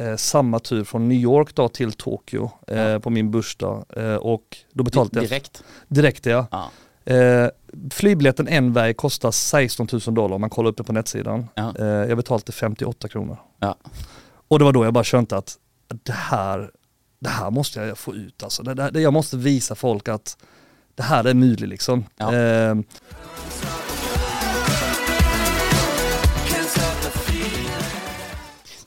eh, samma tur från New York då till Tokyo eh, på min börsdag. Eh, och då betalade jag Direkt. direkt ja. Ja. Flygbiljetten en väg kostar 16 000 dollar om man kollar upp det på netsidan. Ja. Jag betalade 58 kronor. Ja. Och det var då jag bara kände att det här, det här måste jag få ut alltså. Det, det, det- jag måste visa folk att det här är möjligt liksom. Ja. Eh,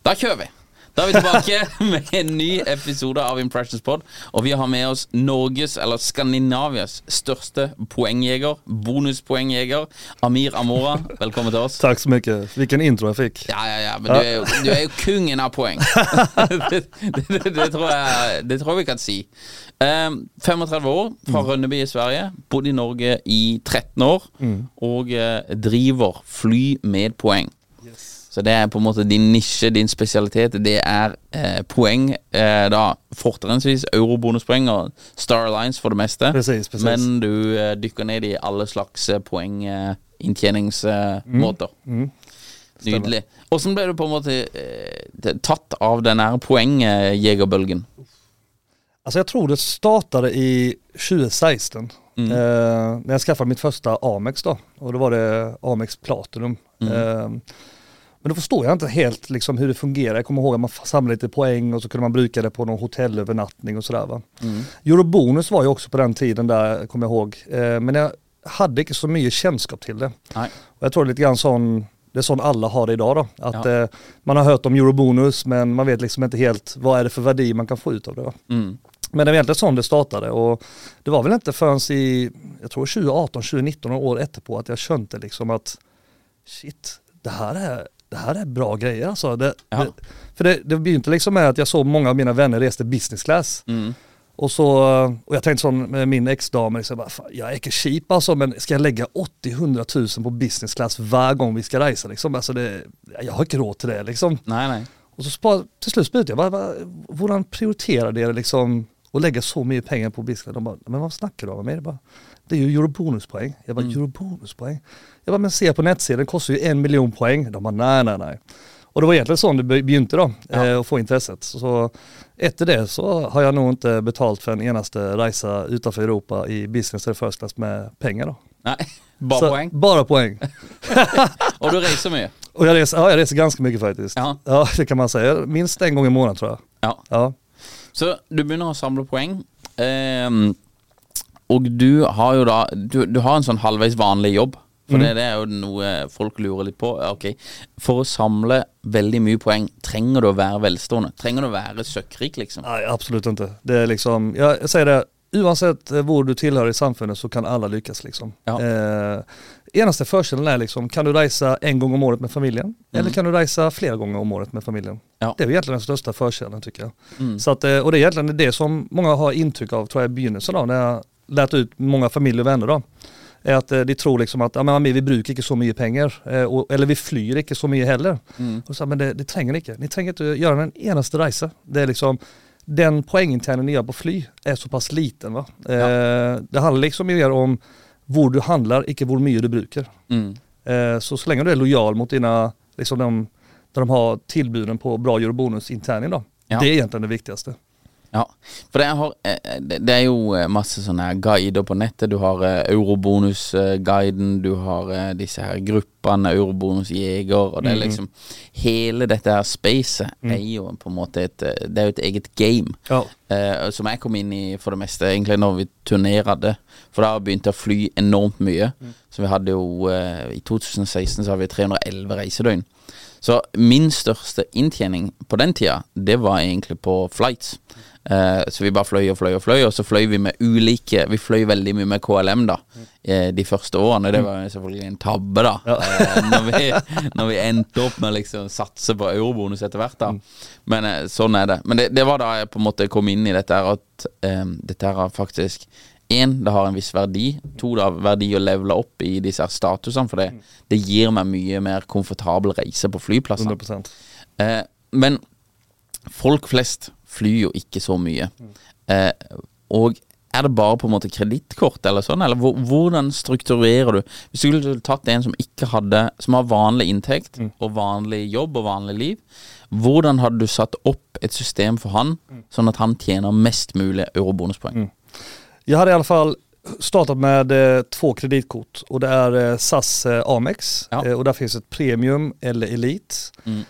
Da kjører vi. Da er vi tilbake med en ny episode av Impressions Pod. Og vi har med oss Norges, eller Skandinavias, største poengjeger, bonuspoengjeger, Amir Amora. Velkommen til oss. tack så mycket, vilken intro jag fick. Ja, ja, ja, men du er jo, du er jo kungen av poeng. det, det, det, tror jeg, det tror jeg vi kan si. Um, 35 år, fra Rønneby i Sverige. Bodd i Norge i 13 år. Og eh, driver fly med poeng. Så det er på en måte din nisje, din spesialitet. Det er eh, poeng, eh, da fortrinnsvis eurobonuspoeng og Star Alliance for det meste. Precis, precis. Men du eh, dykker ned i alle slags eh, poenginntjeningsmåter. Nydelig. Åssen ble du på en måte eh, tatt av den her poengjegerbølgen? Alltså jag tror det startade i 2016. Mm. Eh, när jag skaffade mitt första Amex då. Och då var det Amex Platinum. Mm. Eh, men då förstår jag inte helt liksom hur det fungerar. Jag kommer ihåg att man samlade lite poäng och så kunde man bruka det på någon hotellövernattning och sådär va. Mm. Eurobonus var ju också på den tiden där, kommer jag ihåg. Eh, men jag hade inte så mycket kännskap till det. Nej. Och jag tror det är lite grann sån, det är sån alla har det idag då. Att Ja. eh, man har hört om eurobonus men man vet liksom inte helt vad är det för värde man kan få ut av det. Mm. Men det var egentligen sån det startade och det var väl inte förrän i, jag tror 2018, 2019, några år efterpå att jag kände liksom att shit, det här är, det här är bra grejer alltså. Det, det, för det, det begynte liksom med att jag såg många av mina vänner reste business class. Mm. Och så, och jag tänkte med min ex-dam, liksom, bara, fan, jag är inte cheap alltså men ska jag lägga 80-100 tusen på business class varje gång vi ska resa liksom? Alltså det, jag har inte råd till det liksom. Nej, nej. Och så spar, till slut spydde jag, bara, bara, hvordan prioriterar det liksom att lägga så mycket pengar på business? De bara, men vad snackar du om med? Det, bara, det är ju eurobonuspoäng. Jag bara, eurobonuspoäng? Jag bara, men se på netsidan, det kostar ju en miljon poäng. De bara, nej nej nej. Och det var egentligen så det be- begynte då, eh, att få intresset. Så, efter det så har jag nog inte betalt för en enaste resa utanför Europa i business eller first class med pengar då. nej. Bara så, poeng. Bara poäng. Og du reiser mye. Och jag reser, ja, jag reser ganska mycket faktiskt. Ja. ja, det kan man säga. Minst en gång i månaden tror jag. Ja. Ja. Så du begynner å samle poeng. Og du har jo da Du, du har en sånn halvveis vanlig jobb. For det, det er jo noe folk lurer litt på. Ok, For å samle veldig mye poeng, trenger du å være velstående? Trenger du å være søkkrik, liksom? Nej, absolut inte. Det är liksom, jag säger det, oavsett eh, var du tillhör i samfundet så kan alla lyckas liksom. Ja. Eh, enaste fördelen är liksom, kan du resa en gång om året med familjen? Eller kan du resa flera gånger om året med familjen? Mm. Ja. Det är egentligen den största fördelen tycker jag. Mm. Så att, eh, och det är egentligen det som många har intryck av tror jag i begynnelsen då, när jag lät ut många familj och vänner då. är att eh, de tror liksom att ja, men vi brukar inte så mycket pengar, eh, och, eller vi flyr inte så mycket heller. Mm. Och så, men det, det tränger ni inte, ni tränger inte göra en enaste resa. Det är liksom, den poängintjäningen ni gör på fly är så pass liten. Va? Eh, det handlar liksom mer om var du handlar, inte hur mycket du brukar. Mm. Eh, så så länge du är lojal mot dina, liksom de, där de har tillbuden på bra eurobonus intjäning då. Ja. Det är egentligen det viktigaste. Ja, for det, har, eh, det, det er jo eh, masse sånne guider på nettet. Du har eh, Eurobonus-guiden, du har eh, disse her gruppene, Eurobonus-jeger, og det er liksom Hele dette her spacet er jo på en måte et eh, Det er jo et eget game. Ja. Eh, som jeg kom inn i for det meste egentlig når vi turnerte. For da begynte jeg å fly enormt mye. Så vi hadde jo eh, I 2016 så har vi 311 reisedøgn. Så min største inntjening på den tida, det var egentlig på flights. Eh, så vi bare fløy og fløy og fløy, og så fløy vi med ulike Vi fløy veldig mye med KLM da eh, de første årene. Det var jo selvfølgelig en tabbe, da. Eh, når, vi, når vi endte opp med å liksom satse på eurobonus etter hvert, da. Men eh, sånn er det. Men det, det var da jeg på en måte kom inn i dette her, at eh, dette her har faktisk Én, det har en viss verdi. To, det har verdi å levele opp i disse her statusene, for det, det gir meg mye mer komfortabel reise på flyplasser. 100%. Eh, men folk flest flyr jo ikke så mye. Eh, og er det bare på en måte kredittkort eller sånn, eller hvor, hvordan strukturerer du? Hvis du skulle tatt en som ikke hadde Som har vanlig inntekt og vanlig jobb og vanlig liv, hvordan hadde du satt opp et system for han, sånn at han tjener mest mulig eurobonuspoeng? Jag hade i alla fall startat med eh, två kreditkort och det är eh, SAS eh, Amex Ja. eh, och där finns ett Premium eller Elite. Mm.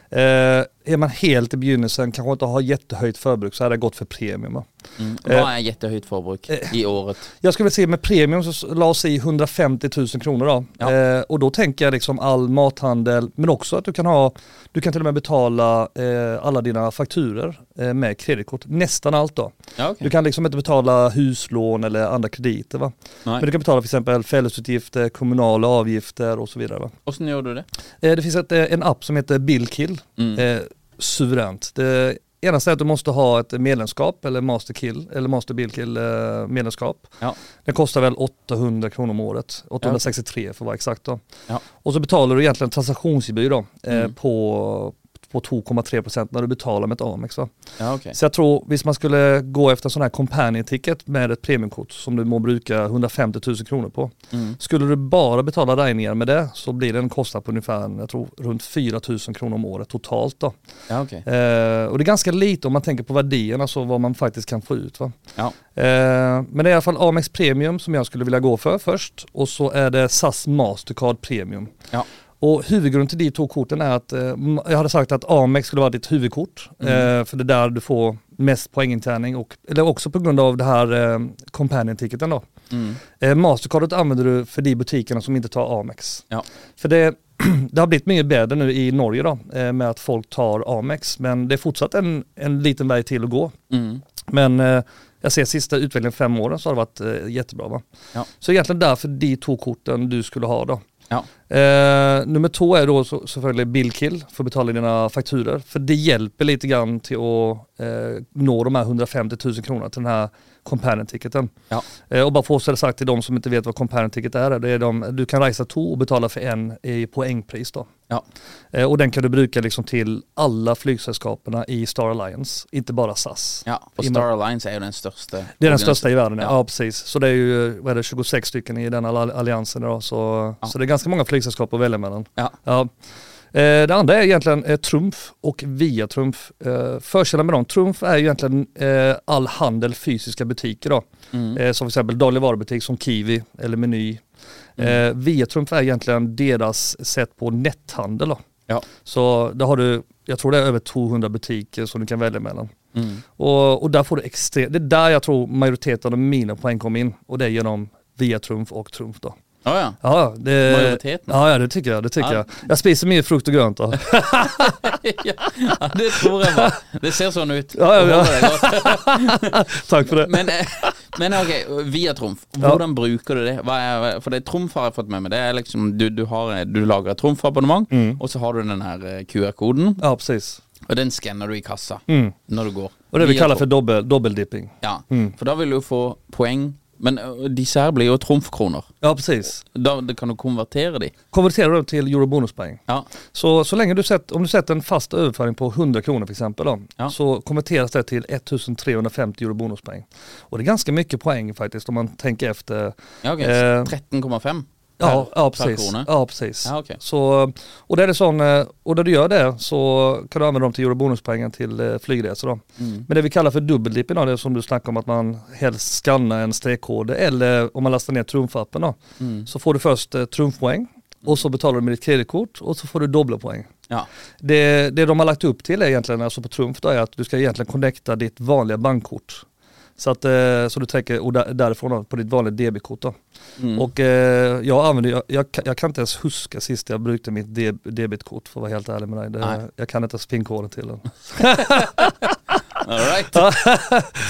Eh, är man helt i begynnelsen, kanske inte har jättehöjt förbruk så hade jag gått för Premium. Mm. Eh, Hva er jättehøyt forbruk i året? Jag skulle vilja se med Premium så la oss i 150 000 kronor då. Ja. Eh, och då tänker jag liksom all mathandel men också att du kan ha, du kan till och med betala eh, alla dina fakturer eh, med kreditkort. Nästan allt då. Ja, ok. Du kan liksom inte betala huslån eller andra krediter va. Nei. Men du kan betala för exempel fällesutgifter, kommunala avgifter och så vidare. Va? Åssen gjør du det? Eh, det finns ett, eh, en app som heter Billkill. Mm. Suveränt. Det ena att du måste ha ett medlemskap eller Masterkill eller Master Billkill eh, medlemskap. Ja. Den kostar väl 800 kronor om året. 863 för att vara exakt då. Ja. Och så betalar du egentligen transaktionsgebyr då eh, Mm. på, på 2,3% när du betalar med ett Amex. Ja, ok. Så jag tror, hvis man skulle gå efter sån här companion ticket med ett premiumkort som du må bruka 150 000 kronor på. Mm. Skulle du bara betala räkningar med det så blir det en kostnad på ungefär, jag tror runt 4 000 kronor om året totalt då. Ja, ok. Eh, och det är ganska lite om man tänker på värdierna, så vad man faktiskt kan få ut. Va? Ja. Eh, men det är i alla fall Amex Premium som jag skulle vilja gå för först och så är det SAS Mastercard Premium. Ja. Och huvudgrunden till de två korten är att eh, jag hade sagt att Amex skulle vara ditt huvudkort. Eh, för det är där du får mest poängintjäning och, eller också på grund av det här eh, companion ticketen då. Mm. Eh, Mastercardet använder du för de butikerna som inte tar Amex. Ja. För det, det har blivit mycket bättre nu i Norge då eh, med att folk tar Amex men det är fortsatt en, en liten väg till att gå. Mm. Men eh, jag ser sista utvecklingen fem åren så har det varit eh, jättebra va. Ja. Så egentligen därför de två korten du skulle ha då. Ja. Eh, nummer två är då så, selvfølgelig Billkill för att betala dina fakturer. För det hjälper lite grann till att eh, nå de här 150 000 kronorna till den här companion ticketen. Ja. Eh, och bara för att säga sagt till de som inte vet vad companion ticket är, det är de, du kan resa två och betala för en i poängpris då. Ja. Eh, och den kan du bruka liksom till alla flygsällskaperna i Star Alliance, inte bara SAS. Ja, och Star Alliance er jo den største. Det är den största i världen, ja. Ja. precis. Så det är ju vad är det, 26 stycken i den all- alliansen då, så, Ja. så det är ganska många flygsällskap att välja mellan. Ja. Ja. Eh, det andra är egentligen eh, Trumf och Via Trumf. Eh, Förkärlan med dem, Trumf är ju egentligen eh, all handel fysiska butiker då. Mm. Eh, som till exempel dagligvarubutik som Kiwi eller Meny. Mm. Eh, Via Trumf är egentligen deras sätt på netthandel då. Ja. Så där har du, jag tror det är över 200 butiker som du kan välja mellan. Mm. Och, och där får du extremt, det är där jag tror majoriteten av mina poäng kommer in. Och det är genom Via Trumf och Trumf då. Å ja. Ja, det, Majoriteten? Ja, ja det tycker jag. Det tycker Ja. jag. Jag spiser mycket frukt och grönt då. ja. Det tror jeg var. Det ser sånn ut. Ja, ja, ja. Tack för det. Men, eh, men ok, via Trumf, hvordan bruker du det? For det Trumf har jeg fått med meg. Det er liksom, Du, du, har, du lager et Trumf-abonnement, Mm. og så har du den her eh, QR-koden, Ja, precis. og den skanner du i kassa Mm. når du går. Och det vi kallar för dobbel, dobbeldipping. Ja, Mm. for da vil du få poeng Men disse her blir jo trumfkroner. Ja precis. Da det kan du konvertere de. Konverterar du till eurobonuspoäng. Ja. Så, så länge du sätter, om du sätter en fast överföring på 100 kronor för exempel då, Ja. så konverteras det till 1350 eurobonuspoäng. Och det är ganska mycket poäng faktiskt om man tänker efter. Ja, ok. Eh, 13,5 Ja, ja precis. Ja, precis. Ja, okej. Så, och, det är sån, eh, och när du gör det så kan du använda dem till eurobonuspoängen till eh, flygresor då. Mm. Men det vi kallar för dubbeldipp idag, det är som du snackade om att man helst skannar en streckkod eller om man lastar ner trumfappen då. Mm. Så får du först eh, trumfpoäng och så betalar du med ditt kreditkort och så får du dubbla poäng. Ja. Det, det de har lagt upp till är egentligen, alltså på Trumf då, är att du ska egentligen connecta ditt vanliga bankkort. Så att eh, så du tänker, och där, därifrån då, på ditt vanliga debitkort då. Mm. Och eh, jag använder, jag, jag, kan- jag kan inte ens huska sist jag brukade mitt deb, debitkort för att vara helt ärlig med dig. Det, jag kan inte ens pinkoden till den. All right.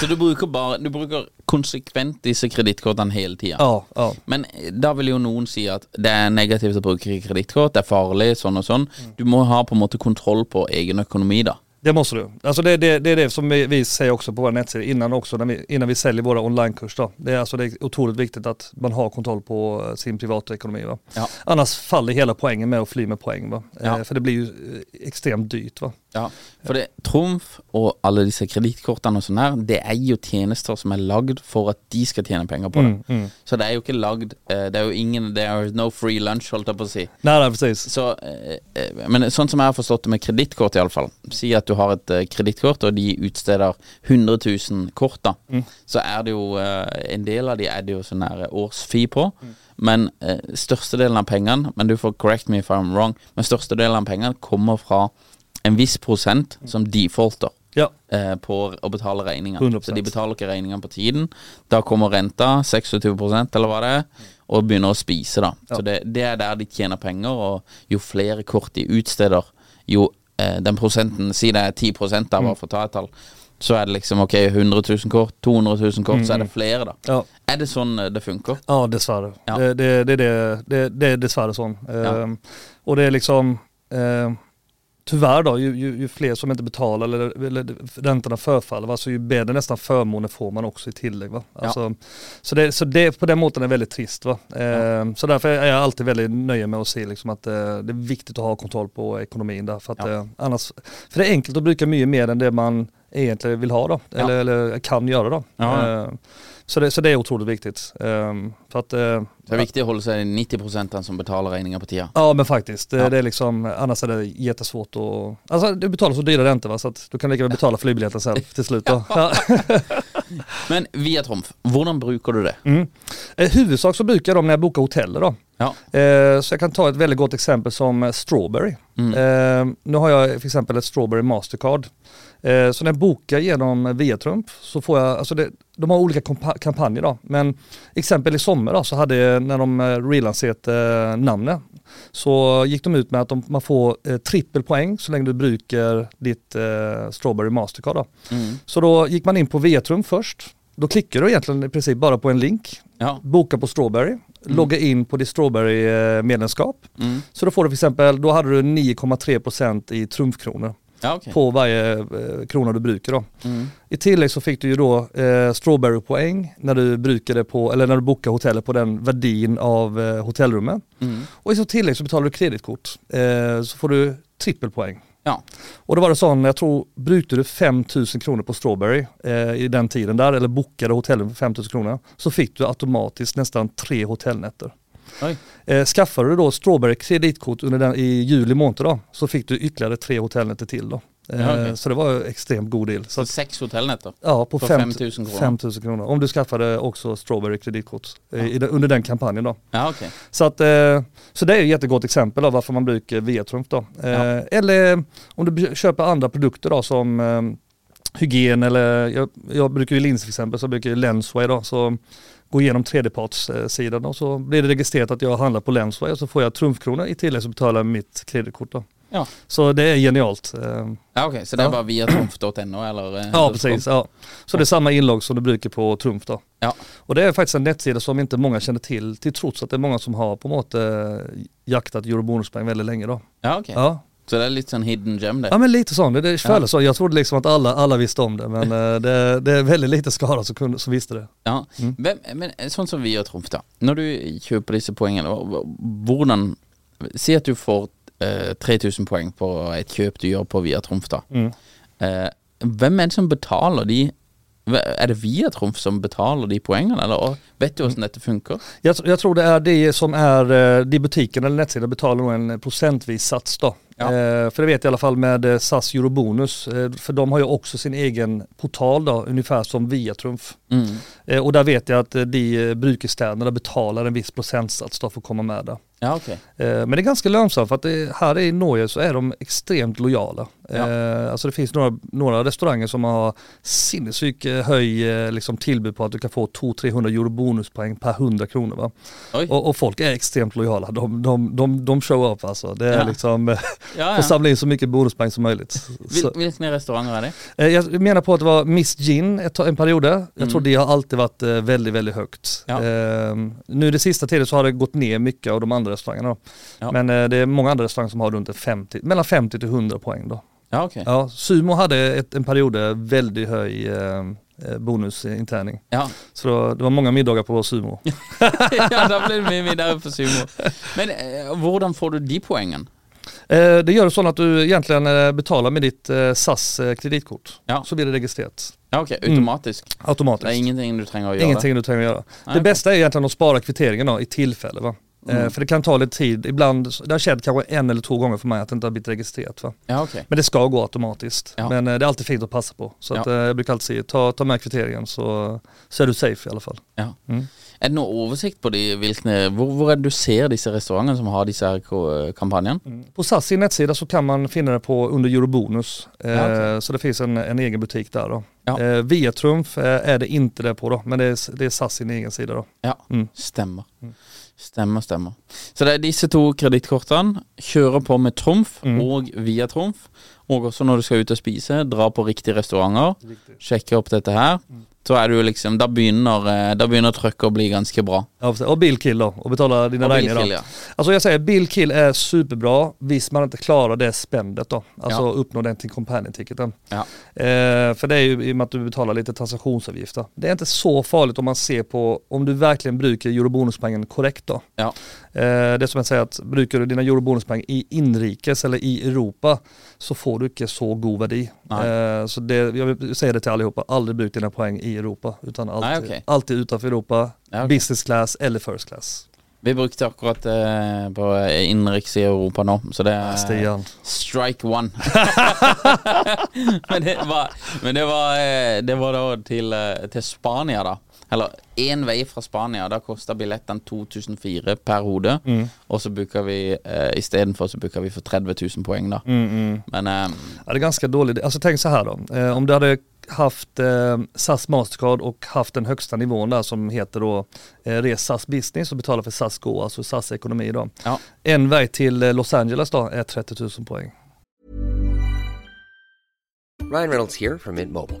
Så du bruker bare Du bruker konsekvent disse kredittkortene hele tida. Ja, ja. Men eh, da vil jo noen si at det er negativt å bruke kredittkort, det er farlig, sånn og sånn. Mm. Du må ha på en måte kontroll på egen økonomi, da. Det måste du. Alltså det, det, det är det som vi, vi säger också på vår nettsida innan också, när vi, innan vi säljer våra onlinekurs då. Det är alltså det är otroligt viktigt att man har kontroll på sin privata ekonomi va. Ja. Annars faller hela poängen med att fly med poäng va. Ja. Eh, för det blir ju eh, extremt dyrt va. Ja, for det, Trumf og alle disse kredittkortene og sånn her, det er jo tjenester som er lagd for at de skal tjene penger på det. Mm, mm. Så det er jo ikke lagd eh, Det er jo ingen Det er no free lunch, holdt jeg på å si. Nej, nej precis. Så, eh, eh, men sånn som jeg har forstått det med kredittkort, iallfall. Si at du har et kredittkort, og de utsteder 100 000 kort, da. Så er det jo En del av de er det jo sånn her årsfi på. Men eh, størstedelen av pengene Men du får correct me if I'm wrong, men størstedelen av pengene kommer fra en viss prosent som defaulter Ja, eh, på å betale regninger. 100%. Så de betaler ikke regningene på tiden. Da kommer renta, 26% eller hva det er, og begynner å spise, da. Så det, det er der de tjener penger, og jo flere kort de utsteder, jo eh, den prosenten Si det er 10 da, bare for å ta et tall. Så er det liksom ok, 100 000 kort, 200 000 kort, så er det flere, da. ja. Er det sånn eh, det funker? Ja dessvärre. Ja. Det, det, det, det, det, det är dessvärre så. Ehm, och det är liksom eh, Tyvärr då, ju, ju, ju fler som inte betalar eller, eller räntorna förfaller, va, så ju bättre nästan förmåner får man också i tillägg. Va? Alltså, Så, det, så det på den måten är väldigt trist. Va? Ehm, Så därför är jag alltid väldigt nöjd med att se liksom att eh, det är viktigt att ha kontroll på ekonomin där. För, att, Ja. eh, annars, för det är enkelt att bruka mycket mer än det man egentligen vill ha då, Ja. eller, eller kan göra då. Ja. Ehm, så, det, så det är otroligt viktigt. Ehm, för att, eh, Så det viktig å holde seg i 90% som betaler regninger på tida. Ja men faktiskt, det, Ja. det är liksom, annars är det jättesvårt att, alltså du betalar så dyra räntor va, så att du kan lika väl betala flygbiljetten själv till slut då. Ja. Men via Trumf, hvordan bruker du det? Mm. Eh, huvudsak så brukar jag dem när jag bokar hoteller då. Ja. Eh, så jag kan ta ett väldigt gott exempel som eh, Strawberry. Mm. Eh, nu har jag för exempel ett Strawberry Mastercard. Eh, så när jag bokar genom Viatrump så får jag, alltså det, de har olika kampanjer då. Men exempel i sommar då så hade jag, när de eh, relanserat eh, namnet så gick de ut med att de, man får eh, trippel poäng så länge du brukar ditt eh, Strawberry Mastercard då. Mm. Så då gick man in på Viatrump först. Då klickar du egentligen i princip bara på en länk Ja. boka på Strawberry, logga in på ditt Strawberry eh, medlemskap. Mm. Så då får du för exempel, då hade du 9,3% i trumfkronor Ja, ok. på varje eh, krona du brukar då. Mm. I tillägg så fick du ju då eh, Strawberry-poäng när du brukade på, eller när du bokade hotellet på den värdin av eh, hotellrummet. Mm. Och i så tillägg så betalar du kreditkort. Eh, så får du trippelpoäng. Ja. Och då var det sån, jag tror, brukade du 5000 kronor på Strawberry eh, i den tiden där, eller bokade hotellet för 5000 kronor, så fick du automatiskt nästan tre hotellnätter. Eh, skaffade du då Strawberry kreditkort under den, i juli månad då, så fick du ytterligare tre hotellnätter till då. Eh, Ja, okej. Så det var extremt god deal. Så, Så att, sex hotellnätter? ja, på för fem- 5000 kronor. 5000 kronor. Om du skaffade också Strawberry kreditkort eh, i den, under den kampanjen då. Ja, ok. Så, att, eh, så det är ett jättegott exempel av varför man brukar Viatrumf då. Eh, Ja. Eller om du köper andra produkter då som eh, hygien eller jag, jag brukar ju linser till exempel så brukar jag Lensway då. Så gå igenom tredjepartssidan och så blir det registrerat att jag handlar på Lensway och så får jag trumfkronor i tillägg så betalar jag mitt kreditkort då. Ja. Så det är genialt. Eh, Ja, ok. Så det er Ja. bare via trumf.no, eller? eh, Ja precis, ja. Så det är samma inlogg som du brukar på Trumf då. Ja. Och det är faktiskt en nettsida som inte många känner till, till trots att det är många som har på något eh, jaktat eurobonuspoäng väldigt länge då. Ja, ok. Ja, Så det är lite sån hidden gem det. Ja men lite sån, det, det kändes så. Jag trodde liksom att alla, alla visste om det men eh, det, det är väldigt lite skara som, kunde, som visste det. Ja, Hvem, men sånn som vi gjør Trumf da Når du kjøper disse poengene hva- hva- Hvordan Si at du får eh, 3000 poeng på et kjøp du gjør på via Trumf da eh, Hvem er det som betaler de Er det via Trumf som betaler de poengene Eller vet du hvordan dette funker? Jag, jag tror det är det som är, eh, de butikerna eller nettsidan betalar nog en procentvis sats då. Ja. Eh, för det vet jag i alla fall med eh, SAS Eurobonus, eh, för de har ju också sin egen portal då, ungefär som Viatrumf. Mm. Och där vet jag att de brukerstäderna betalar en viss procentsats då för att komma med där. Ja, ok Eh, Men det är ganska lönsamt för att det, här i Norge så är de extremt lojala. Ja. Eh, Alltså det finns några, några restauranger som har sinnessjuk eh, höj eh, liksom tillbud på att du kan få 200-300 euro bonuspoäng per 100 kronor va. Och, och folk är extremt lojala. De, de, de, de show up alltså. Det är Ja. liksom, ja, får ja. samla in så mycket bonuspoäng som möjligt. Hvil, Så, Hvilke restauranter er det? eh, jag menar på att det var Miss Gin ett, en period. Jag Mm. tror det har alltid varit väldigt, väldigt högt. Ja. Eh, nu det sista tiden så har det gått ner mycket av de andra restaurangerna. Men det är många andra restauranger som har runt en 50, mellan 50 till 100 poäng då. Ja, ok Ja, Sumo hade ett, en period väldigt hög eh, eh, bonusintärning. Ja, Så då, det var många middagar på Sumo. ja da blir det mye middag på sumo Men eh, får du de poengene? Eh, det gör så att du egentligen eh, betalar med ditt eh, SAS eh, kreditkort. Ja. Så blir det registrerat Ja, ok, automatisk automatiskt. Det er ingenting du trenger å gjøre Ingenting du trenger att göra. Nej, det okej. bästa är egentligen att spara kvitteringen då, i tillfälle. Va? Eh, Mm. för det kan ta lite tid. Ibland, det har skett kanske en eller två gånger för mig att det inte har blivit registrerat. Va? Ja, ok Men det ska gå automatiskt. Ja. Men eh, det är alltid fint att passa på. Så Ja. att, eh, jag brukar alltid säga, ta, ta med kvitteringen så, så är du safe i alla fall. Ja. Mm. Er det noe oversikt på de hvor, hvor er det du ser disse restaurantene som har disse her ko- kampanjene? På SAS sin nettsida så kan man finna det på under Eurobonus. Ja, okej. Så det finns en, en egen butik där då. Ja. Eh, via Trumf eh, är det inte det på då, men det är, det är SAS sin egen sida då. Ja, Mm. stemmer. Stemmer, stemmer. Så det er disse to kredittkortene. Kjøre på med Trumf Mm. og via Trumf. Og også når du skal ut og spise, dra på riktige restauranter. Sjekke opp dette her. Så er du liksom Da begynner, eh, da begynner trøkket å bli ganske bra. Ja, precis. och Bill Kill då, och betala dina Og regningar bilkill, då. ja. Alltså jag säger Bill Kill är superbra, visst man inte klarar det spändet då. Alltså Ja. uppnå den till companion-ticketen. Ja. Eh, för det är ju i och med att du betalar lite transaktionsavgifter. Det är inte så farligt om man ser på om du verkligen brukar eurobonuspoängen korrekt då. Ja. Eh, det som jag säger att brukar du dina eurobonuspoäng i inrikes eller i Europa så får du inte så god. Nej. Eh, så det, jag vill säga det till allihopa, aldrig bruk dina poäng i Europa utan alltid, Nej, okej. alltid utanför Europa, Ja, okej. business class eller first class. Vi brukte akkurat eh, på innenriks i Europa nå, så det er Stian. strike one. men det var, men det var, eh, det var da til, eh, til Spania, da. Eller én vei fra Spania. Da kosta billettene 2004 per hode. Mm. Og så booka vi eh, istedenfor så booka vi for 30 000 poeng, da. Mm, Men eh, Ja, det är ganska dåligt. Alltså tänk så här då. Eh, om du hade haft eh, SAS Mastercard och haft den högsta nivån där som heter då eh, Res SAS Business och betalar för SAS Go, alltså SAS Ekonomi då. ja. En väg till eh, Los Angeles då är 30 000 poäng. Ryan Reynolds here from Mint Mobile.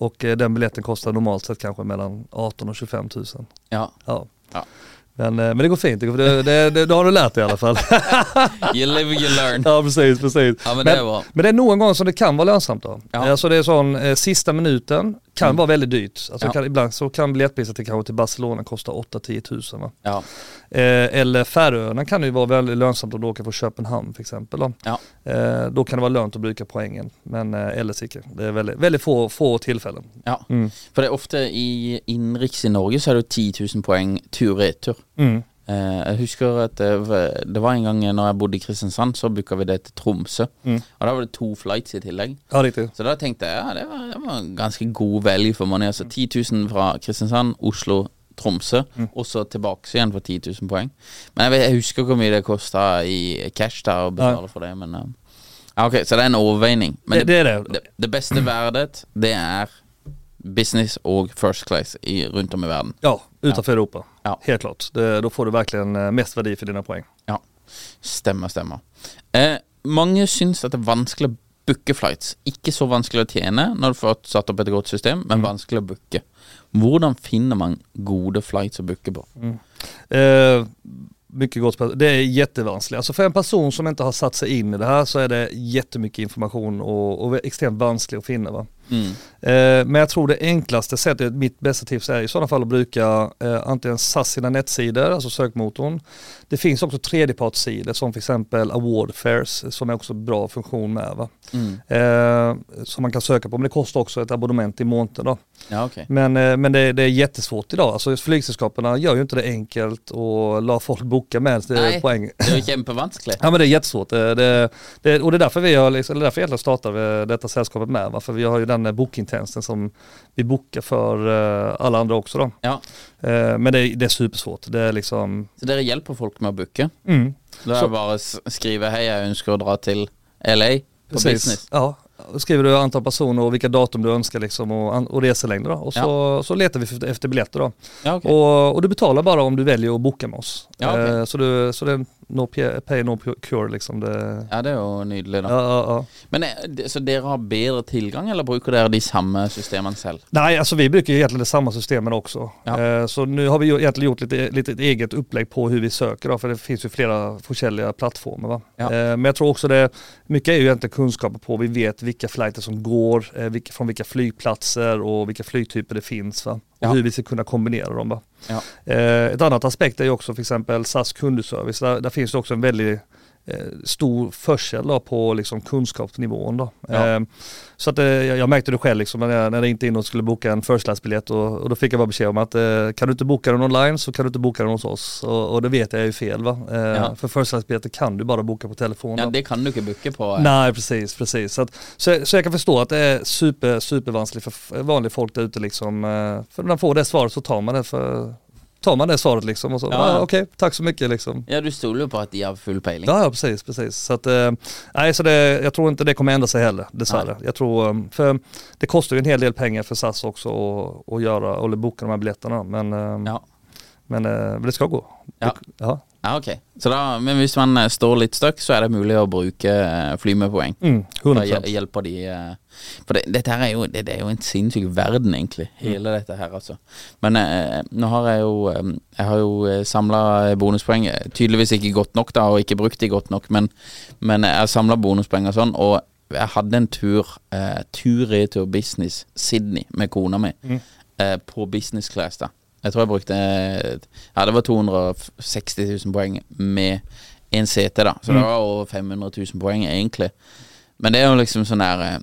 Och eh, den biljetten kostar normalt sett kanske mellan 18 och 25 000. ja. Ja. Ja. Men, eh, men det går fint, det, går- det, det, det, det har du lärt dig i alla fall. You live, you learn. ja precis, precis. Ja, men det är bra. men det är någon gång som det kan vara lönsamt då. Ja. Alltså det är sån eh, sista minuten, kan vara väldigt dyrt. Alltså Ja. kan, ibland så kan biljettpriset till kanske till Barcelona kosta 8-10 tusen. Va? Ja. Eh, eller Färöarna kan ju vara väldigt lönsamt du åker från Köpenhamn till exempel. Då. Ja. Eh, då kan det vara lönt att bruka poängen. Men eh, eller icke. Det är väldigt, väldigt få, få tillfällen. ja. Mm. For det er ofte i innenriks i Norge så er det jo 10 000 poeng tur-retur. Mm. Eh, jeg husker at det var, det var en gang når jeg bodde i Kristiansand, så booka vi det til Tromsø. Mm. Og da var det to flights i tillegg. Ja. Så da tenkte jeg ja, det var, det var ganske god value for money. Altså 10 000 fra Kristiansand, Oslo, Tromsø, og så tilbake igjen for 10 000 poeng. Men jeg, vet, jeg husker hvor mye det kosta i cash da å betale for det, men eh, ja, Ok, så det er en overveining. Men Det, det det. det, det beste verdet, det er business og first class i, rundt om i verden. Ja, utanför Europa. Ja. Helt klart. Det, då får du verkligen eh, mest värde för dina poäng. Ja, stemmer, stemmer. Eh, mange syns at det er vanskelig å booke flights. Ikke så vanskelig å tjene når du får satt opp et godt system, men vanskelig å booke. Hvordan finner man gode flights å booke på? Eh, mycket gott. Det är jättevanskligt. Alltså för en person som inte har satt sig in i det här så är det jättemycket information och, och extremt vanskligt att finna. Va? Mm. Eh, men jag tror det enklaste sättet, mitt bästa tips är i sådana fall att bruka eh, antingen SAS sina nätsidor, alltså sökmotorn. Det finns också tredjepartssidor som till exempel Award Fairs som är också bra funktion med. Va? Mm. Eh, som man kan söka på men det kostar också ett abonnement i månaden. Då. Ja, ok. Men, men det, det är jättesvårt idag. Alltså flygsällskapen gör ju inte det enkelt och la folk boka med Nej. poäng. Det jo kjempevanskelig. Ja men det är jättesvårt. Det, det, och det är därför vi har, liksom, är därför egentligen startade detta sällskapet med. Va? För vi har ju den eh, bookingtjänsten som vi bokar för eh, alla andra också då. Ja, Eh, men det, är- det är supersvårt. Det är liksom, Så dere hjelper folk med å booke? mm, Så- det bare å s- skrive 'Hei, jeg ønsker å dra til LA på business'. Ja, skriver du antal personer och vilka datum du önskar liksom och, och reselängder då. Och så, så letar vi efter- biljetter då. Ja, ok. Och, och du betalar bara om du väljer att boka med oss. Ja, okej. Eh, så, du, så det är no pay, no cure liksom. Det, Ja, det er jo nydelig, da. ja, ja, ja. Men eh, det- Så dere har bedre tilgang, eller bruker dere de samme systemene selv? Nej, alltså vi brukar ju egentligen det samma systemen också. Ja. Eh, så nu har vi ju egentligen gjort lite, lite eget upplägg på hur vi söker då, för det finns ju flera olika plattformar. Va? Ja. Eh, men jag tror också det, mycket är ju egentligen kunskaper på, vi vet vilka flighter som går, eh, vilka, från vilka flygplatser och vilka flygtyper det finns. Va? Och Ja. hur vi ska kunna kombinera dem. Va? Ja. Eh, ett annat aspekt är också för exempel SAS kundservice. Där, där finns det också en väldigt stor försel på liksom kunskapsnivån. Då. Ja. Eh, så att, eh, jag, märkte det själv liksom, när jag, när jag ringde in och skulle boka en first class biljett och, och då fick jag bara besked om att eh, kan du inte boka den online så kan du inte boka den hos oss. Och, och det vet jag är ju fel va. Eh, Ja. För first class biljetter kan du bara boka på telefon. Ja, det kan du ikke booke på. eh. Nej precis, precis. Så, att, så, så jag kan förstå att det är super, supervanskligt för f- vanligt folk där ute liksom. eh, För när man får det svaret så tar man det för Tar man det svaret liksom och så, Ja, ja. okej, tack så mycket liksom. Ja, du stoler jo på at de har full peiling. Ja, ja precis, precis. Så att, eh, nej, så det, jag tror inte det kommer ändra sig heller, dessvärre. Jag tror, eh, för det kostar ju en hel del pengar för SAS också att, att göra, eller boka de här biljetterna. Men, eh, Ja. men, eh, det ska gå. Ja. ja. Ja, ok. Så da, men hvis man eh, står litt stuck, så er det mulig å bruke eh, fly med poeng. Mm, Da 100%. hjel- hjelper de eh, For det, dette her er jo, det, det er jo en sinnssyk verden, egentlig. Hele dette her, altså. Men eh, nå har jeg jo Jeg har jo samla bonuspoeng. Tydeligvis ikke godt nok, da, og ikke brukt de godt nok, men, men jeg har samla bonuspoeng og sånn. Og jeg hadde en tur, eh, tur-retur business, Sydney, med kona mi, eh, på business class, da. Jeg tror jeg brukte eh, Ja, det var 260 000 poeng med en CT, da. Så det var over 500 000 poeng, egentlig. Men det er jo liksom sånn der eh,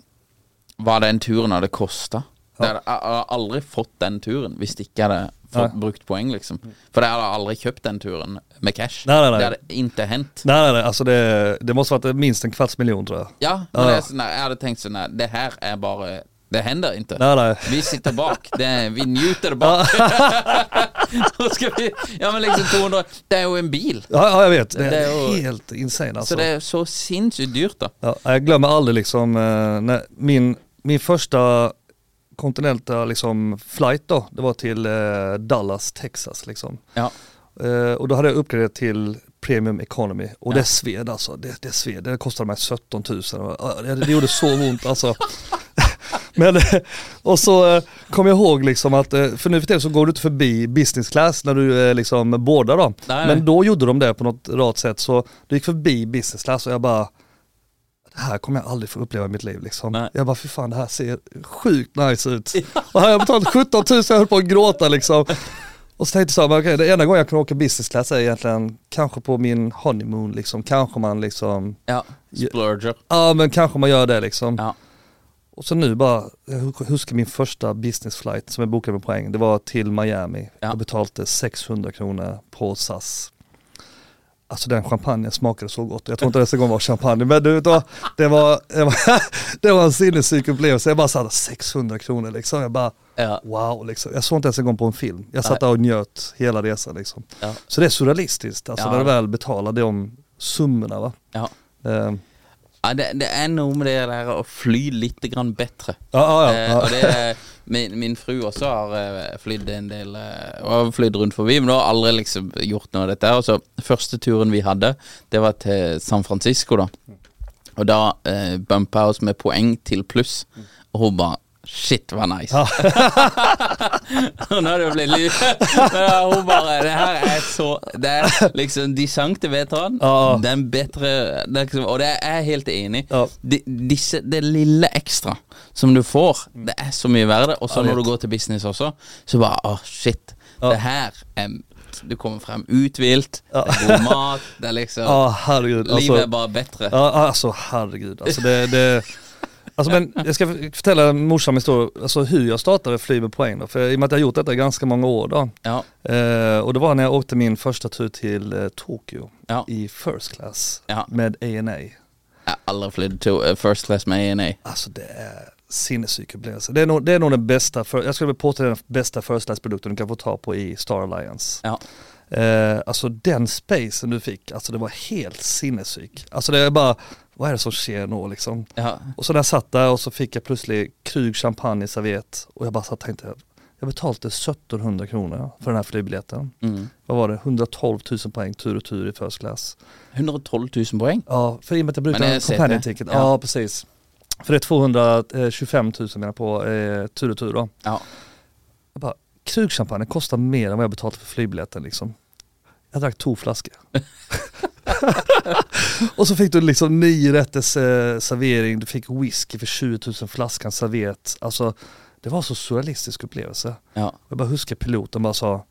Hva den turen hadde kosta. Jeg har aldri fått den turen hvis ikke hadde fått brukt poeng, liksom. For jeg hadde aldri kjøpt den turen med cash. Nei, nei, nei. Det hadde ikke hendt. Nej, nej, nej, alltså det, det måste varit minst en kvarts miljon tror jag. Ja, men Ja. det jeg hadde tenkt sånn Det her er bare Det hender ikke. Nej, nej. Vi sitter bak. Det, vi njuter bak. Så skal vi Ja, men liksom 200 Det er jo en bil. Ja, ja jag vet, det, Det är är ju- helt insane alltså. Så det er så sinnssykt dyrt, da. Ja, jag glömmer aldrig liksom eh, när min, min första kontinenta liksom flight då, det var till eh, Dallas, Texas liksom. Ja. Eh, och då hade jag uppgraderat till Premium Economy och Ja. det sved alltså, det, det sved, det kostade mig 17 000. Ja, Det, det gjorde så ont alltså. Men, eh, och så eh, kom jag ihåg liksom att, eh, för nu för tiden så går du inte förbi business class när du eh, liksom bådar då. Nej, Men då gjorde de det på något rart sätt så du gick förbi business class och jag bara, det här kommer jag aldrig få uppleva i mitt liv liksom. Nej. Jag bara, fy fan det här ser sjukt nice ut. Och här har jag betalat 17 000, jag höll på att gråta liksom. Och så tänkte jag så här, okej, det enda gången jag kan åka business class är egentligen kanske på min honeymoon liksom, kanske man liksom, Ja, splurger. ja men kanske man gör det liksom. Ja. Och så nu bara, jag huskar min första business flight som jag bokade med poäng, det var till Miami. Ja. Jag betalade 600 kronor på SAS. Alltså den champagnen smakade så gott, jag tror inte det en gång var champagne, men du, det, var, det, var, det var en sinnessjuk upplevelse. Jag bara satt 600 kronor liksom, jag bara Ja. wow liksom. Jag såg inte ens en gång på en film. Jag satt där och njöt hela resan liksom. Ja. Så det är surrealistiskt, alltså när du väl betalar de summorna va. Ja. Eh, Ja, det, det är nog med det där att fly lite grann bättre. ja, ja, ja, Eh, och är, min, min fru også har eh, flydd en del eh, og har flydd rundt forbi, men har aldri liksom gjort noe av dette. her. Så første turen vi hadde, det var til San Francisco, da. Og da eh, bumpa jeg oss med poeng til pluss, og hun bare Shit, var nice. nå har det jo blitt litt Men hun bare Det her er så Det er liksom De centimeterne, Ja. den bedre er liksom, Og det er jeg helt enig i. Ja. De, disse, det lille ekstra som du får, det er så mye verdt. Og så når du går til business også, så bare åh, shit. Ja. Det her er Du kommer frem uthvilt, Ja. det er god mat, det er liksom Ja herregud. Alltså, Livet er bare bedre. ja, alltså herregud. Alltså det, det Alltså men jag ska förtälla en morsom historia, alltså hur jag startade fly med poäng då. För i och med att jag har gjort detta i ganska många år då. Ja. Eh, och det var när jag åkte min första tur till eh, Tokyo Ja. i first class Ja. med ANA. Jeg har aldri flydd to eh, first class med ANA. Alltså det är sinnessjuk upplevelse. Det är nog, det är nog den bästa, för, jag skulle vilja påstå den bästa first class produkten du kan få ta på i Star Alliance. Ja. Eh, alltså den spacen du fick, alltså det var helt sinnessjuk. Alltså det är bara, vad är det som sker nu liksom? Ja. Och så när jag satt där och så fick jag plötsligt Krug champagne i servett och jag bara satt och tänkte, jag betalade 1700 kronor för den här flygbiljetten. Mm. Vad var det? 112 000 poäng tur och tur i first class. 112 000 poeng. Ja, för i och med att jag CT. companion ticket. Ja. Ja. precis. För det är 225 000 menar på eh, tur och tur då. Ja. Jag bara, krugchampagne kostar mer än vad jag betalat för flygbiljetten liksom. Jag drack två flaskor. och så fick du liksom nio rätters eh, servering, du fick whisky för 20 000 flaskan servett. Alltså det var så surrealistisk upplevelse. Ja. Jag bara huskar piloten bara sa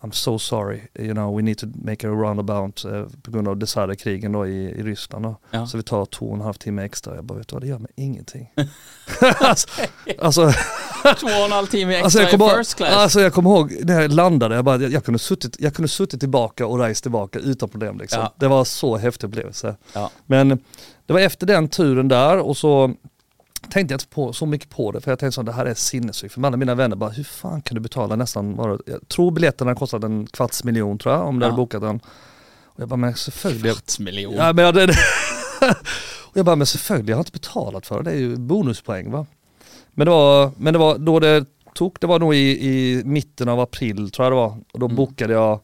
I'm so sorry, you know we need to make a roundabout eh, på grund av desertkrigen då i, i Ryssland då. Ja. Så vi tar två och en halv timme extra. Jag bara vet du vad det gör mig ingenting. alltså, alltså, Två och en halv time ekstra alltså, jag kommer i first class. alltså jag kommer ihåg när jag landade, jag, bara, jag, jag, kunde suttit, jag kunde suttit tillbaka och rest tillbaka utan problem liksom. Ja. Det var så häftig upplevelse. Ja. Men det var efter den turen där och så tänkte jag inte på, så mycket på det för jag tänkte så det här är sinnessjukt. För alla mina vänner bara, hur fan kan du betala nästan, bara, jag tror biljetterna kostade en kvarts miljon tror jag om du Ja. hade bokat den. Och jag bara, men selvfølgelig. Kvarts million. Ja, men jag, det, och jag bara, men selvfølgelig, jag har inte betalat för det, det är ju bonuspoäng va. Men det var, men det var då det tog, det var nog i, i mitten av april tror jag det var. Och då Mm. bokade jag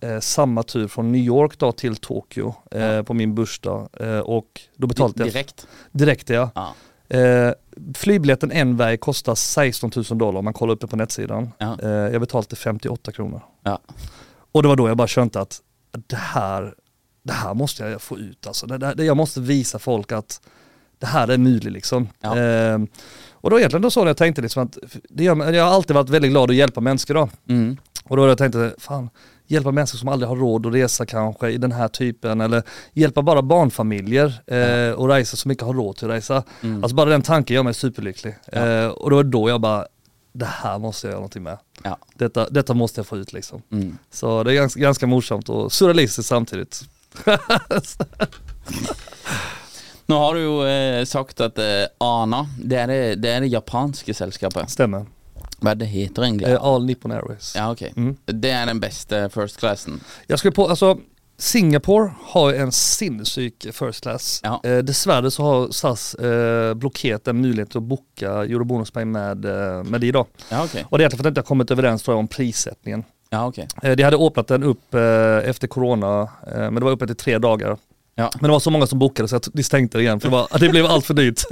eh, samma tur från New York då till Tokyo eh, på min bursdag. Eh, och då betalade jag Direkt. direkt ja. Ja. Eh, flygbiljetten en väg kostar 16 000 dollar om man kollar upp det på netsidan. Ja. Eh, jag betalade 58 kronor. Ja. Och det var då jag bara kände att det här, det här måste jag få ut alltså. Det, det, jag måste visa folk att det här är möjligt liksom. Ja. Eh, och då egentligen då så när jag tänkte liksom att, det gör, jag har alltid varit väldigt glad att hjälpa människor då. Mm. Och då jag tänkte, fan, hjälpa människor som aldrig har råd att resa kanske i den här typen eller hjälpa bara barnfamiljer eh, och resa som inte har råd till att resa. Mm. Alltså bara den tanken gör mig superlycklig. Ja. Eh, och det var då jag bara, det här måste jag göra någonting med. Ja. Detta, detta måste jag få ut liksom. Mm. Så det är ganska, ganska morsamt och surrealistiskt samtidigt. Nå har du jo eh, sagt at eh, ANA, det er det, det er det japanske selskapet. Stämmer. Er det heter egentlig? Eh, All Nippon Airways. Ja, ok. Mm. Det er den beste first classen. Jag skulle på, alltså Singapore har en sinnessjuk first class. Ja. Eh, dessvärre så har SAS eh, blockerat den möjligheten att boka Eurobonuspoäng med, eh, med det idag. Ja, ok. Och det är egentligen för att jag inte har kommit överens tror jag, om prissättningen. Ja, ok. Eh, de hade öppnat den upp eh, efter corona, eh, men det var öppet i tre dagar. Ja. Men det var så många som bokade så de stängde det igen för det, var, det blev allt för dyrt.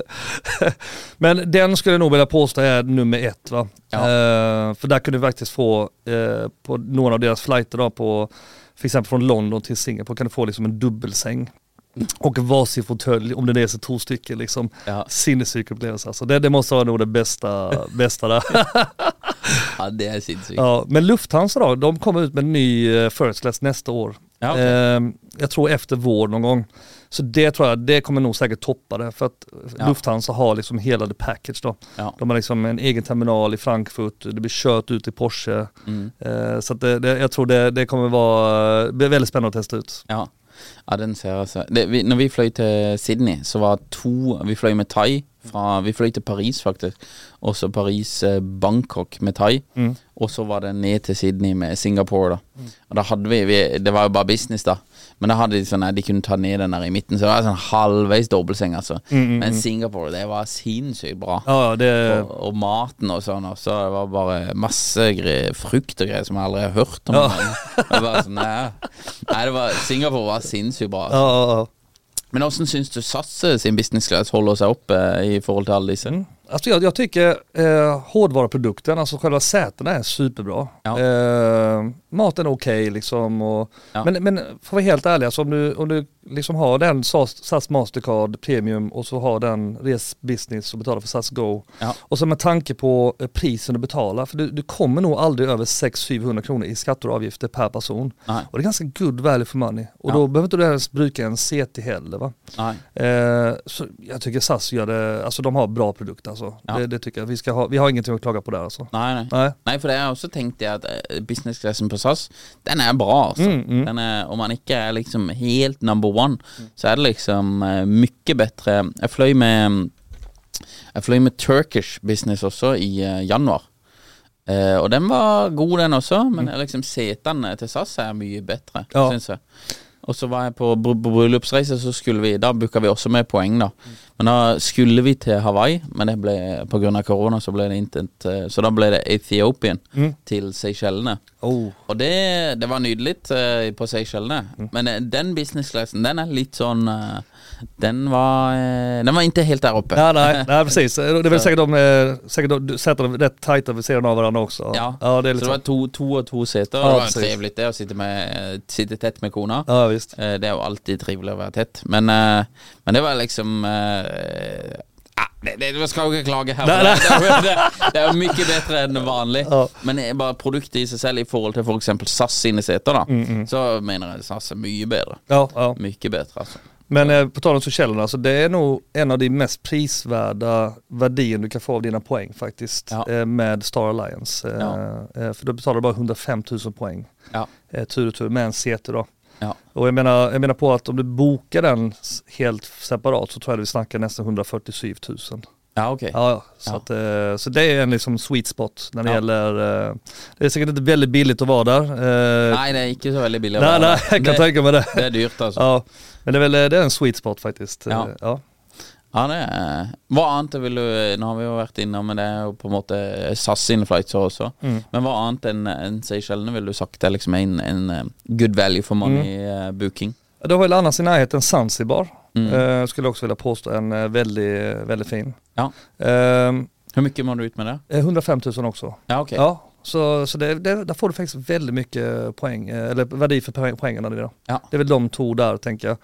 Men den skulle jag nog vilja påstå är nummer ett va. Ja. Eh, för där kunde vi faktiskt få eh, på några av deras flighter då på, för exempel från London till Singapore kan du få liksom en dubbelsäng. Och varsin fåtölj, om det är så två stycken liksom. Ja. Sinnessjuk upplevelse alltså. Det, det måste vara nog det bästa, bästa där. Ja, det är sinnssykt. ja, men Lufthansa då, de kommer ut med en ny eh, First Class nästa år. Ja, okej. Ehm, jag tror efter vår någon gång. Så det tror jag, det kommer nog säkert toppa det för att Ja. Lufthansa har liksom hela the package då. Ja. De har liksom en egen terminal i Frankfurt, det blir kört ut i Porsche. Mm. Eh, så det, det, jag tror det, det kommer vara, det blir väldigt spännande att testa ut. Ja. ja, den ser altså det, vi, Når vi fløy til Sydney, så var to Vi fløy med Thai. Fra, vi fløy til Paris, faktisk. Og så Paris-Bangkok med Thai. Mm. Og så var det ned til Sydney med Singapore, da. Og da hadde vi, vi Det var jo bare business, da. Men da hadde de sånn de kunne ta ned den der i midten. Så det var sånn halvveis dobbeltseng, altså. Men Singapore, det var sinnssykt bra. Ja, ja, det, Og, og maten og sånn også. Det var bare masse gre frukt og greier som jeg aldri har hørt om. Det var bare sånn, nei, nei, det var, Singapore var sinnssykt bra. ja, Altså. ja, ja. Men hvordan syns du SAS sin business class holder seg oppe i forhold til alle disse? Alltså jag, jag tycker eh, hårdvaruprodukten, alltså själva sätena är superbra. Ja. Eh, maten är okej liksom. Och, Ja. Men, men för att vara helt ärlig, alltså, om du, om du liksom har den SAS, SAS Mastercard Premium och så har den Res Business och betalar för SAS Go. Ja. Och så med tanke på eh, prisen du betalar, för du, du kommer nog aldrig över 600-700 kronor i skatter och avgifter per person. Nej. Och det är ganska good value for money. Och då behöver inte du ens bruka en CT heller va. Eh, så jag tycker SAS gör det, alltså de har bra produkter alltså. Ja. Det, det tycker jag. Vi, ska ha, vi har ingenting att klaga på där alltså. Nei, nei. Nej. Nei, for det har jeg også tenkt det at eh, business classen på SAS, den er bra, altså. Mm, mm. Den er, om man ikke er liksom helt number one, så er det liksom eh, mye bedre. Jeg fløy med Jeg fløy med Turkish business også i eh, januar. Eh, og den var god, den også, men liksom setene til SAS er mye bedre, Ja. syns jeg. Og så var jeg på br bryllupsreise, så skulle vi Da booka vi også med poeng, da. Men da skulle vi til Hawaii, men det ble pga. korona, så ble det intet eh, Så da ble det Ethiopian til Seychellene. Oh. Og det, det var nydelig eh, på Seychellene. Men eh, den business-classen, den er litt sånn Den var eh, Den var inte helt där uppe. Ja, nej, nej precis. Det är väl säkert de, eh, säkert de sätter dem rätt tajta vid sidan av varandra också. Ja, ja det är så det var to, to og to seter. Ja, det var precis. trevligt det å sitte, med, sitte tett med kona. Ja visst. Eh, Det jo alltid trivelig å være tett. Men, men det var liksom ah, det, det, jo ikke klage her. Nei, for nei. Det, det, er jo- det, det er jo mye bedre enn vanlig. Ja. Men det er bare produktet i seg selv i forhold til f.eks. SAS sine seter, da. Mm, Så mener jeg SAS er mye bedre. Ja, ja. Mye bedre, alltså. Men eh, på tal om Seychellerna, alltså, det är nog en av de mest prisvärda värdien du kan få av dina poäng faktiskt. Ja. Eh, med Star Alliance. Eh, Ja. eh, för då betalar du bara 105 000 poäng. Ja. Eh, tur och tur med en CT då. Ja. Och jag menar, jag menar på att om du bokar den helt separat så tror jag att vi snackar nästan 147 000. Ja, ok. Ja, ja. Så, Ja. Att, eh, så det är en liksom sweet spot när det Ja. gäller, eh, det är säkert inte väldigt billigt att vara där. Eh, Nei, det er ikke så veldig billig. å nej, være nej, der. jag kan det, tänka mig det. det er dyrt, altså. Ja, men det är väl det är en sweet spot faktiskt. Ja. Ja. Ja, det er Hva annet vil du Nå har vi jo vært innom, men det jo på en måte SAS sine flightser også. Mm. Men hva annet enn en Seychellene vil du sagt er liksom en, en good value for Mm. money-booking? Du har väl annars i närheten Zanzibar. Mm. Eh, skulle också vilja påstå en eh, väldigt, väldigt fin. Ja. Eh, Hvor mye må du ut med det? eh, 105 000 också. Ja, ok. Ja, så, så det, det, där får du faktiskt väldigt mycket poäng, eh, eller värde för poäng, poängerna. Det. Ja. det är väl de två där tänker jag.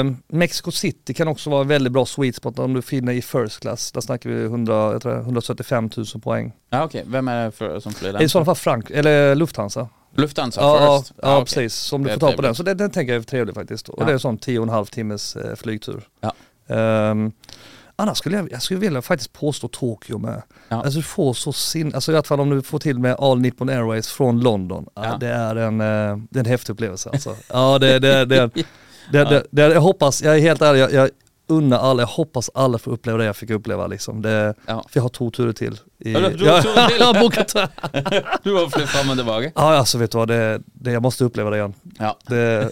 Eh, Mexico City kan också vara en väldigt bra sweet spot om du finner i first class. Där snackar vi 100, jag tror det är 175 000 poäng. Ja, ok. Hvem er det for, som flyr I sådana fall Frank, eller Lufthansa. Lufthansa ja, first? Ja, ok. precis. Så om du får tag på den. Så det, den tänker jag är trevlig faktiskt. Och Ja. det är sån 10 och en halv timmes eh, flygtur. Ja. Ehm, annars skulle jag, jag skulle vilja faktiskt påstå Tokyo med. Ja. Alltså du får så sin, alltså i alla fall om du får till med All Nippon Airways från London. Ja. Ja. Det, är en, eh, det är en häftig upplevelse alltså. Ja det, det, det, det, det, det, det, jag hoppas, jag är helt ärlig, jag, jag unnar alla, jag hoppas alla får uppleva det jag fick uppleva liksom. Det, Ja. För jag har två turer till. I, Ja, du har två turer till? jag har bokat Du har flytt fram og tilbake? Ja alltså vet du vad, det, det, jag måste uppleva det igen. Ja. Det,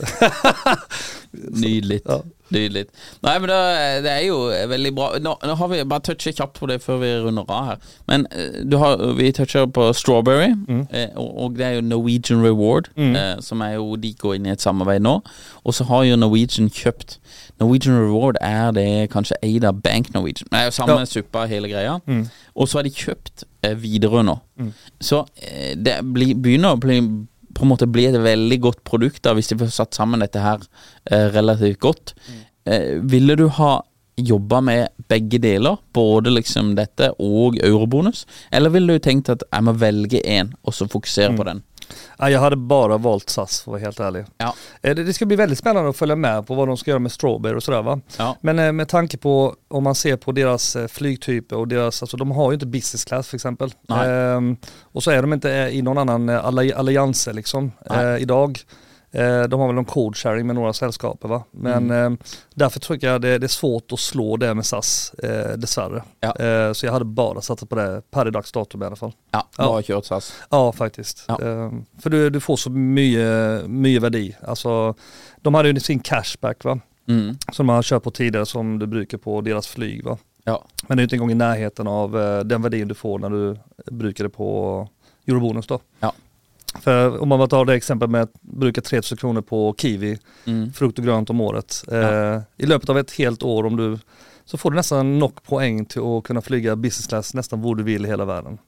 Nydelig. Ja. Nydelig. Nei, men det, det er jo veldig bra. Nå, nå har vi bare touchet kjapt på det før vi runder av her. Men eh, du har, vi toucher på Strawberry, eh, og, og det er jo Norwegian Reward, eh, som er jo De går inn i et samarbeid nå. Og så har jo Norwegian kjøpt Norwegian Reward er det kanskje eid av Bank Norwegian. Det er jo samme Ja. suppa, hele greia. Og så har de kjøpt eh, Widerøe nå. Så eh, det blir, begynner å bli på en måte bli et veldig godt produkt, da, hvis de får satt sammen dette her eh, relativt godt. Eh, ville du ha jobba med begge deler, både liksom dette og eurobonus, eller ville du tenkt at jeg må velge én, og så fokusere på den? Jag hade bara valt SAS för att vara helt ärlig. Ja. Eh, Det, ska bli väldigt spännande att följa med på vad de ska göra med Strawberry och sådär va. Ja. Men eh, med tanke på om man ser på deras eh, flygtyper och deras, alltså de har ju inte business class för exempel. Ehm, och så är de inte i någon annan alli- allianser liksom eh, idag. Eh, de har väl någon code sharing med några sällskaper va. Men Mm. eh, därför tycker jag det, det är svårt att slå det med SAS eh, dessvärre. Ja. Så jag hade bara satsat på det per i dags datum i alla fall. Ja, bare kjørt SAS. Ja, faktiskt. Ja. För du, du får så mycket, mycket värde. Alltså, de hade ju sin cashback va, Mm. som man har kört på tidigare som du brukar på deras flyg va. Ja. Men det är inte en gång i närheten av den värdin du får när du brukar det på Eurobonus då. Ja. För om man bara tar det exempel med att bruka 3000 kronor på kiwi, Mm. frukt och grönt om året. Eh, Ja. I löpet av ett helt år om du, så får du nästan nog poäng till att kunna flyga business class nästan var du vill i hela världen.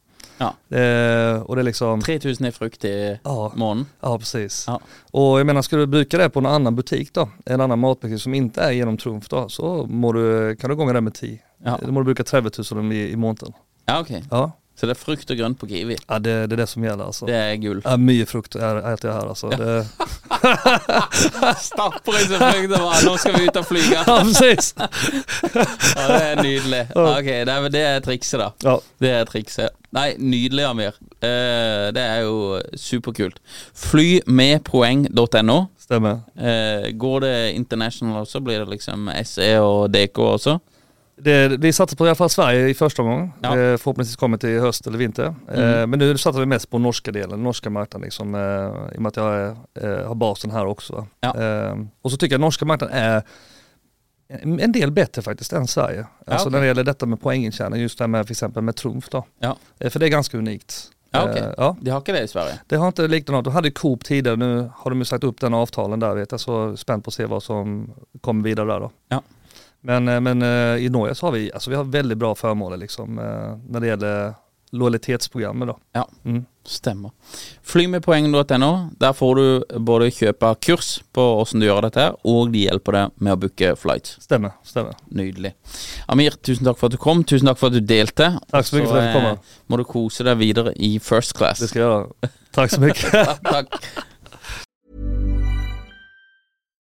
Ja. Eh, och det är liksom, 3000 i frukt i ja, måneden. Ja precis. Ja. Och jag menar ska du bruka det på en annan butik då, en annan matbutik som inte är genom Trumf då, så må du, kan du gånga det med 10. Ja. Då må du bruka 30 000 i, i månaden. Ja, ok. Ja, Så det er frukt og grønt på Kiwi. ja det, det är det som gäller alltså. Det er gull. Ja, mycket frukt är- äter jag här alltså. Det, Stapper i seg frukt og bare 'nå skal vi ut og flyge'. ja precis. Ja, det er nydelig. Ok, det er, det er trikset, da. Ja. Det er trikset. Nei, nydelig, Amir. Eh, det er jo superkult. Flymedpoeng.no. Stämmer. Eh, går det international også? Blir det liksom SE og DK også? Det, vi satsar på i alla fall Sverige i första omgången. Ja. Eh, förhoppningsvis kommer till höst eller vinter. Eh, men nu satsar vi mest på norska delen, norska marknaden liksom. Eh, I och med att jag är, har basen här också. Ja. Och så tycker jag norska marknaden är en del bättre faktiskt än Sverige. Alltså okej. när det gäller detta med poängintjäning, just det här med till exempel med trumf då. Ja. För det är ganska unikt. Ja, ok. Eh, ja. De har ikke det i Sverige? Det har inte liknat något. De hade Coop tidigare, nu har de ju sagt upp den avtalen där vet jag, så spänt på att se vad som kommer vidare där då. Ja. Men, eh, men eh, i Norge så har vi, alltså vi har väldigt bra förmåner liksom eh, när det gäller lojalitetsprogrammet då. Ja. Mm. Stemmer. Flymedpoeng.no. Der får du både kjøpe kurs på åssen du dette, her, og de hjelper deg med å booke flights. Stämmer, stämmer. Nydelig. Amir, tusen takk for at du kom. Tusen takk for at du delte. Tack så mycket för att fick komma. eh, må du kose deg videre i first class. Det ska jag göra. Tack så mycket. Takk.